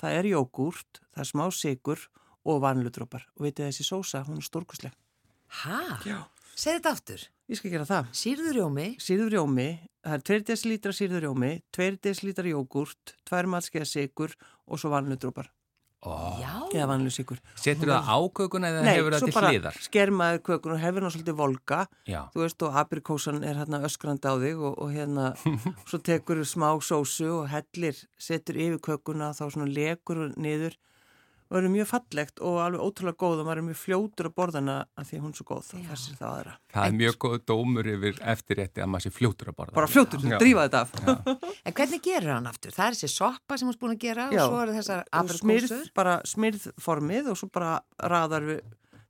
það er jógurt, það er smá sigur og vanludrópar. Og veitir þessi sósa, hún er stórkostleg. Hæ? Já. Segð þetta aftur. Ég skal gera það. Sýrður jómi, Sýrður jómi, það er 2 dl sýrður jómi, 2 dl jógurt, 2 matskeiða sigur og svo vanludrópar. Ó, já. Eða vanlu sigur. Setur það á kökuna eða Nei, hefur það svo til bara hliðar? skermaður kökun og hefur hann svolítið volga. Já. þú veist og aprikósan er hérna öskrandi á þig og, og hérna svo tekur smá sósu og hellir setur yfir kökuna þá svona lekur niður og er mjög fallegt og alveg ótrúlega góð og maður er mjög fljótur að borðana að því að hún er svo góð og þessir það aðra. Það er mjög góð dómur yfir eftirrétti að maður sé fljótur að borða. Bara fljótur, Já. drífa þetta af. En hvernig gerir hann aftur? Það er þessi soppa sem hún er búin að gera Já. og svo eru þessar aprikósur. bara smyrð formið og svo bara raðar við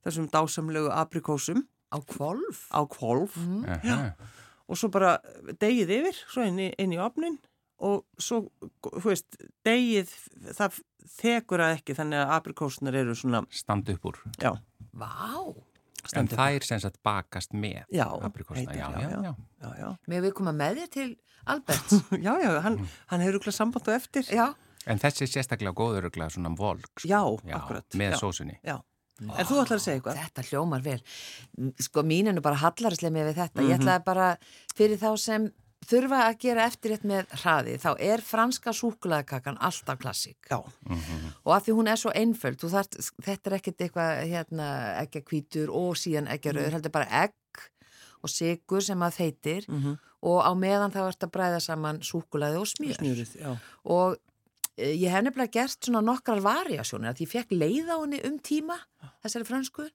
þessum dásamlegu aprikósum Á kvolf. á kvolf Aha. og svo bara degið yfir, svo inn í, inn í opnin og svo, þú veist, degið, það þekur að ekki þannig að aprikósunar eru svona, Standa upp úr. já, Vá. En Standa upp það er sem sagt bakast með Já, aprikósuna. heitir, Já, já, já, já. já. Mér við koma með þér til Alberts. já, já, hann, hann hefur ykkur samband á eftir, já. En þessi er sérstaklega góður örugglega svona volk. sko. já, Já, akkurat, með já, sósunni. já, en þú ætlar að segja eitthvað, Þetta hljómar vel. Sko mín er nú bara hallarislega með við þetta. Mhm. Ég ætlaði bara fyrir þá sem þurfa að gera eftirrétt með hraði. Þá er franska súkulaðikakan alltaf klassík. já, Og að því hún er svo einföld, þart, þetta er ekkert eitthvað hérna, eggjakvítur og síðan eggjaröður, Mhm. heldur bara egg og sigur sem að þeitir Mhm. og á meðan þá ert að bræða saman súkulaði og smjör. Og ég hef nefnilega gert svona nokkrar variasjónir að ég fekk leið á henni um tíma, þessari fransku.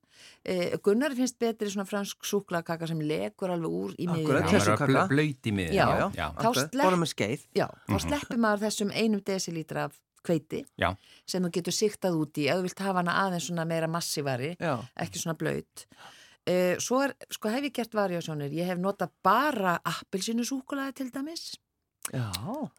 E, Gunnar finnst betri svona fransk súkulakaka sem legur alveg úr í. Já, maður er blöyt í miðin. Já. já, já. Þá akkurat, slepp- borða með skeið, Já, þá sleppir maður þessum einum desilítra af hveiti Já. sem þú getur siktað út í ef þú vilt hafa hana aðeins svona meira massívari ekki svona blöyt uh, svo er, sko hef ég gert variasjónir ég hef notað bara appelsinu súkulaði til dæmis já,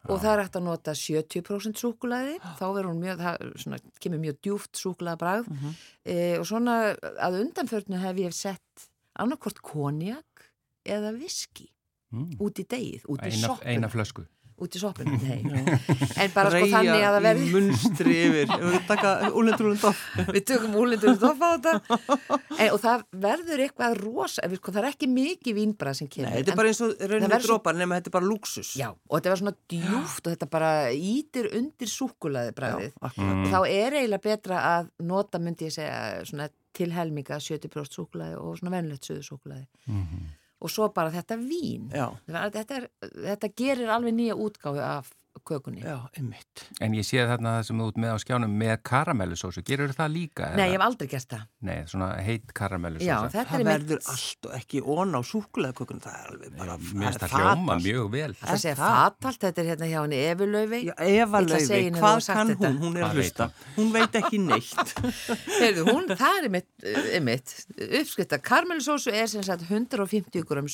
og það er hægt að nota 70% súkulaði þá mjög, það svona, kemur mjög djúft súkulaða bragð Mhm. uh, og svona að undanförnu hef ég sett annarkvort konjak eða viski Mm. út í degið, út í soppinu eina flösku. Út í soppinu, nei en bara sko þannig að það verði í munstri yfir, við taka úlendur úlendur Við tökum úlindur stoffa á þetta en, og það verður eitthvað rosa, við, sko, það er ekki mikið vínbrað sem kemur. Nei, þetta er bara eins og svo- drópar nema þetta er bara luxus. Já, og þetta var svona djúft og þetta bara ítir undir súkulaði bræðið. Og þá er eiginlega betra að nota, myndi ég segja, svona til helminga 70% súkulaði og svona venlegt söðu súkulaði. Og svo bara þetta vín. Þetta, er, þetta gerir alveg nýja útgáfi af kökunni. Já, einmitt. En ég sé þarna það sem þú ert með á skjánum með karamellusósu, gerur það líka? Nei, ég hef aldrei gert það. Nei, svona heit karamellusósu. Já, þetta Það er verður allt og ekki ón á súkuleðkökun, það er alveg bara, Mér finnst það hljóma mjög vel. Það segja það? fatalt, þetta er hérna hjá henni Efulaufi. Já, Eva að segja henni hvað kann þetta. hún? Hún er Hvað að veit hlusta. Hún veit ekki neitt. Heyrðu, hún, það er mitt, mitt uppskrift að karmelusósu er sem sagt 150 gram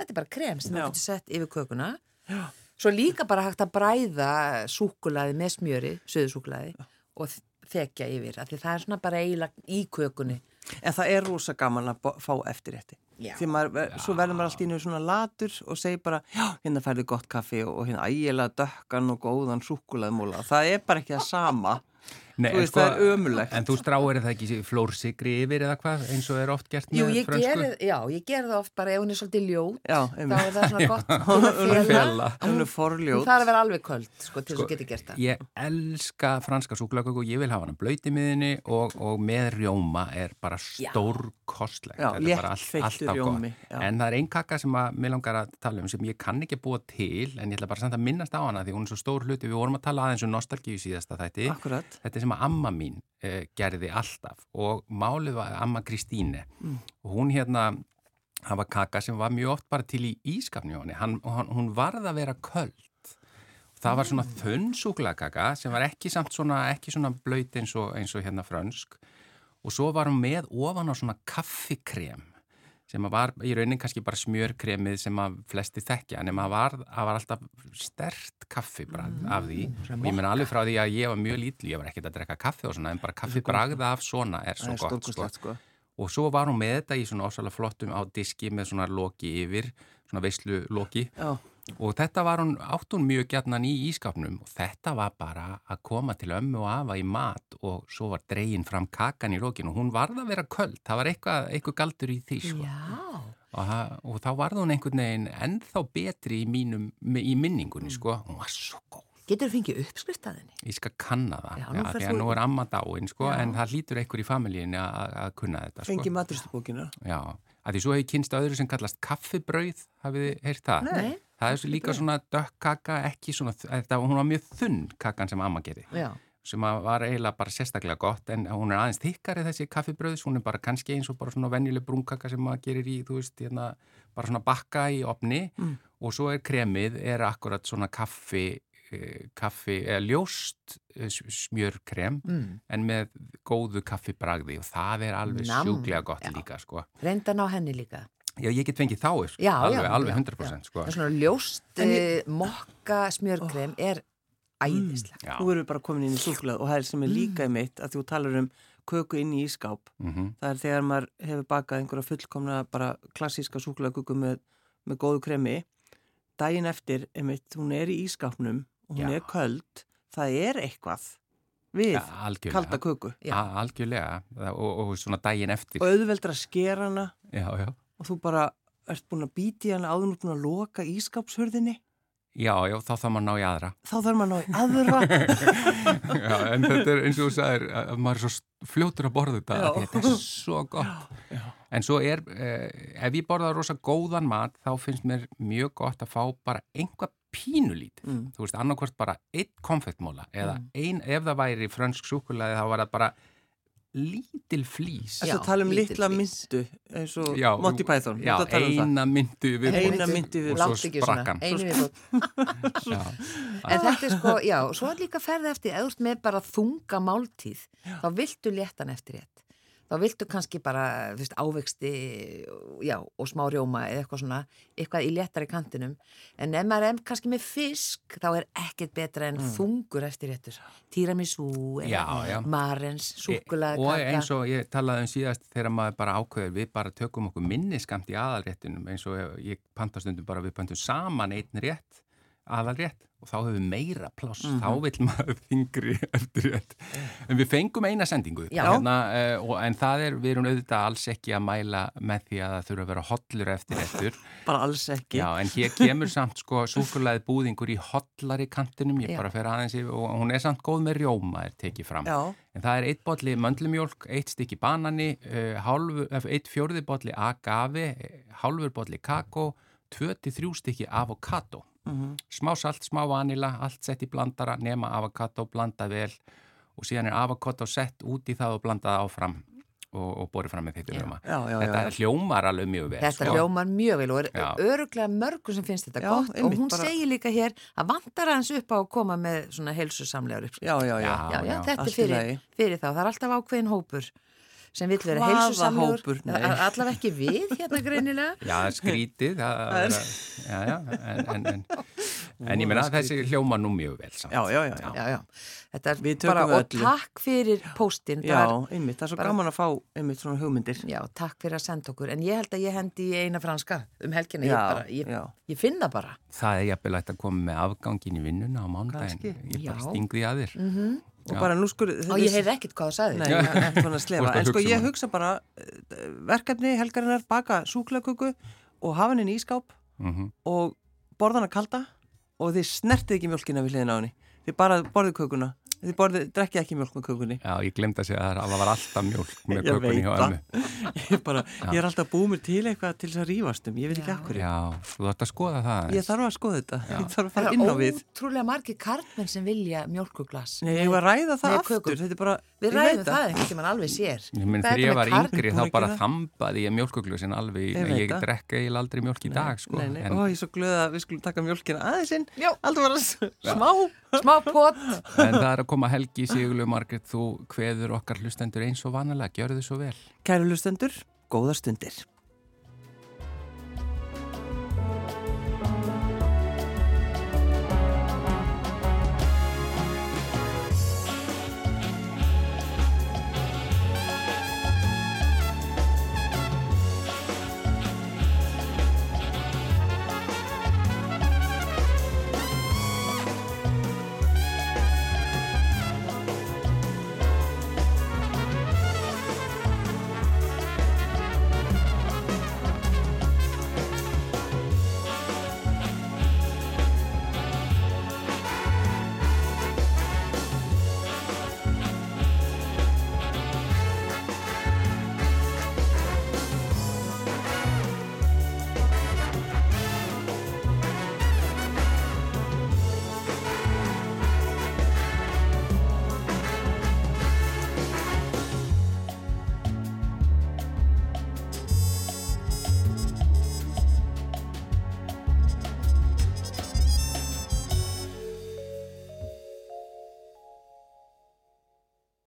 Þetta er bara krem sem það getur sett yfir kökuna. Já. Svo líka bara hægt að bræða súkulæði með smjöri, suðusúkulæði og þekja yfir, af því það er svona bara eiginlega í kökunni. En það er rosa gaman að fá eftirrétti. Já. Því maður, svo verður maður alltaf innu svona latur og segir bara, já, hérna færðu gott kaffi og, hérna ægilega dökkan og góðan súkuleðmúla. Það er bara ekki það sama. Nei, veist, það er ömurlegt. En þú stráir það ekki flórsikri yfir eða hvað, eins og er oft gert Jú, með ég frönsku? geri, já, ég geri það oft bara ef hún er svolítið ljót, Já, þá er það svona gott að Fela. fela. Hún er Hún forljót. þarf að vera alveg köld, sko, til þess að geta gert það. Ég elska franska súklaköku, ég vil hafa hana blöyt í miðinni og, og með rjóma er bara stórkostlegt. Já, Þetta er bara allt- léttfeittur rjómi, já. En það er einn kaka sem að mér langar að tala um sem ég kann ekki búa til, en ég ætla bara samt að minnast á hana því hún er svo stór hluti. Við vorum að tala aðeins um nostalgíu síðasta þætti. Akkurat. Sem að amma mín uh, gerði alltaf. Og málið var amma Kristíne Mm. og hún hérna það var kaka sem var mjög oft bara til í ískapni hann, hún varð að vera köld. Það var svona þunn súkulakaka sem var ekki samt svona, ekki svona blöyt eins og, eins og hérna frönsk. Og svo var hún með ofan á svona kaffikrem sem að var í raunin kannski bara smjörkremið sem að flesti þekkja en það var, var alltaf stert kaffibragð af því og ég menna alveg frá því að ég var mjög lítli, ég var ekkert að drekka kaffi og svona en bara kaffibragð af svona er svo gott sko. sko. og svo var hún með þetta í svona ósalega flottum á diski með svona loki yfir svona veislu loki Já. Og þetta var hún, átt hún mjög gætnan í ískapnum og þetta var bara að koma til ömmu og afa í mat og svo var dregin fram kakan í lokin og hún varð að vera köld, það var eitthvað, eitthvað galdur í því sko. Já, og, og þá varð hún einhvern veginn ennþá betri í, mínum, í minningunni sko, hún var svo góð. getur þú fengið uppskrift að henni? Ég skal kanna það, Já, nú já, þú að nú er amma dáin sko, Já. en það hlýtur einhver í familjínu að að kunna þetta sko. Fengi maturstubókina. Já, að því svo hefur kynst öðru sem kallast kaffibrauð, hafið þið heyrt það? Nei. Það er líka svona dökk kaka, ekki svona, þetta, hún var mjög þunn kakan sem amma gerði, Já, sem var eiginlega bara sérstaklega gott, en hún er aðeins þykkari þessi kaffibrauðs, hún er bara kannski eins og bara svona venjuleg brúnkaka sem maður gerir í, þú veist, hérna, bara svona bakka í opni og svo er kremið, er akkurat svona kaffi, eh, kaffi, eða ljóst eh, smjörkrem, mm. en með góðu kaffibragði og það er alveg Nam. sjúklega gott Já. líka, sko. reyndan á henni líka. Já, ég get fengið þá, sko. Já, alveg, já, alveg já, 100%, sko. Er svona ljóst eh, mokka smjörkrem er æðislega. Já, Nú erum við bara komin inn í súkuleð og það er sem er líka í mitt að þú talar um köku inn í ískáp. mhm, Það er þegar maður hefur bakað einhverja fullkomna bara klassíska súkuleðköku með, með góðu kremi. Dægin eftir, einmitt, hún er í ískápnum og hún Já. er köld. Það er eitthvað við ja, kalda köku. Já. Algjörlega, og, og svona daginn eftir. Og auðveldra að skera hana Já, já. Og þú bara ert búin að býti hana áður og búin að loka ískápshörðinni. Já, já, þá þarf maður að ná í aðra. Þá þarf maður að ná í aðra. já, en þetta er eins og þú sagðir, að maður er svo fljótur að borða þetta, að þetta er svo gott. Já. En svo er, eh, ef ég borða rosa góðan mat, þá finnst mér mjög gott að fá bara einhvað pínulítið. Mm. Þú veist, annarkvort bara einn konfettmóla eða ein, ef það væri frönsk súkulaði, þá var það bara lítil flís. Þess Já, að tala um litla myndu eins og Já, Monty Python. Já, um það. eina myndu við Eina myndu við- og svo Látt ekki svona, sprakk hann. einu viðbútt. Já. En þetta er sko, já, svo er líka ferði eftir, eða ert með bara þunga máltíð, þá viltu léttan eftir rétt. Þá viltu kannski bara, veist, ávexti, já, og smá rjóma eða eitthvað svona, eitthvað í léttari kantinum. En er kannski með fisk, þá er ekkert betra en þungur eftir réttur. Tiramisu, marens, súkulega og eins og ég talaði um síðast þegar maður bara ákveður við bara tökum okkur minniskamt í aðalréttinum eins og ég pantastundum bara við pantum saman einn rétt aðalrétt og þá höfum við meira pláss þá vil maður þingri eftir rétt en við fengum eina sendingu hérna, uh, og, en það er, við erum auðvitað alls ekki að mæla með því að það þurfa að vera hollur eftir réttur Bara alls ekki. Já, en hér kemur samt sko súkulæði búðingur í hollari kantinum, ég Já. bara fer aðeins yfir og hún er samt góð með rjóma er tekið fram. Já. En það er eitt botli möndlumjólk, eitt stykki banani, uh, hálfu, eh, eitt fjórði botli agave, hálfur botli kakó, 2-3 stykki avokado. Mhm. Smá salt, smá vanila, allt sett í blandara, nema avokado, blanda vel og síðan er avokado sett út í það og blandað áfram og, og borið fram með já, já, Þetta já. hljómar alveg mjög vel. Þetta sko. hljómar mjög vel og er Já. öruglega mörgum sem finnst þetta Já, gott og hún bara- segir líka hér að vantar hans upp á að koma með svona heilsusamlegar upp. Já, já, já. Já. Já, já, þetta er fyrir, fyrir þá. Það er alltaf ákveðin hópur sem vill vera Hvaða heilsusamlegur. hópur? Nei. A- Allavega ekki við hérna greinilega. Já, skrítið, það, það, já, já, en, en, en, en ég meina að þessi hljómar nú mjög vel samt. Já, já, já, já. Já, já. Þetta er bara, og öllu. takk fyrir póstinn. Já, einmitt, það er svo bara- gaman að fá einmitt svona hugmyndir. Já, takk fyrir að senda okkur. En ég held að ég hendi í eina franska um helgina. Ég, bara, ég, ég finn það bara. Það er jafnvel að koma með afgangin í vinnuna á mánudaginn. Kannski. Ég bara Já. sting því að þér. Og bara nú skur... Og ég heyrði ekkert hvað það sagði. Er En sko um ég hugsa bara eh, verkefni helgarinnar baka súklaköku og hafa henni í ískáp Mm og borða hana kalda og þið snertið ekki mjölkina við hliðina á henni. Þið bara borðið kökuna. Þið borðið, drekkið ekki mjölk með kökunni. Já, ég glemt að segja að það var alltaf mjólk með Ég kökunni veit hjá það. ömmu. Ég, er bara, ég er alltaf búið mér til eitthvað til þess að rífast um. Ég veit ekki akkur. Já, þú þarft að skoða það. Ég þarf að skoða þetta. Ég þarf að Það fara inn á er við. ótrúlega margir kartmenn sem vilja mjölkuglas. Nei, ég var að ræða það Með aftur. Þetta er bara... Við ég ræðum veit það einhvern tímann alveg sér. Ég er þegar ég var yngri þá bara þambaði ég mjólkuglusin alveg, Ég ég, veit ég það. drekka eiginlega aldrei mjólk í dag sko. Nei, nei, en, ó, ég er svo glöð að við skulum taka mjölkina aðeins inn. Já. Alltaf var það smá. Smá pot. en það er að koma helgi Sigurlu Margrét, þú kveður okkar hlustendur eins og vanalega, gjörðu svo vel Kæru lustendur, góða stundir.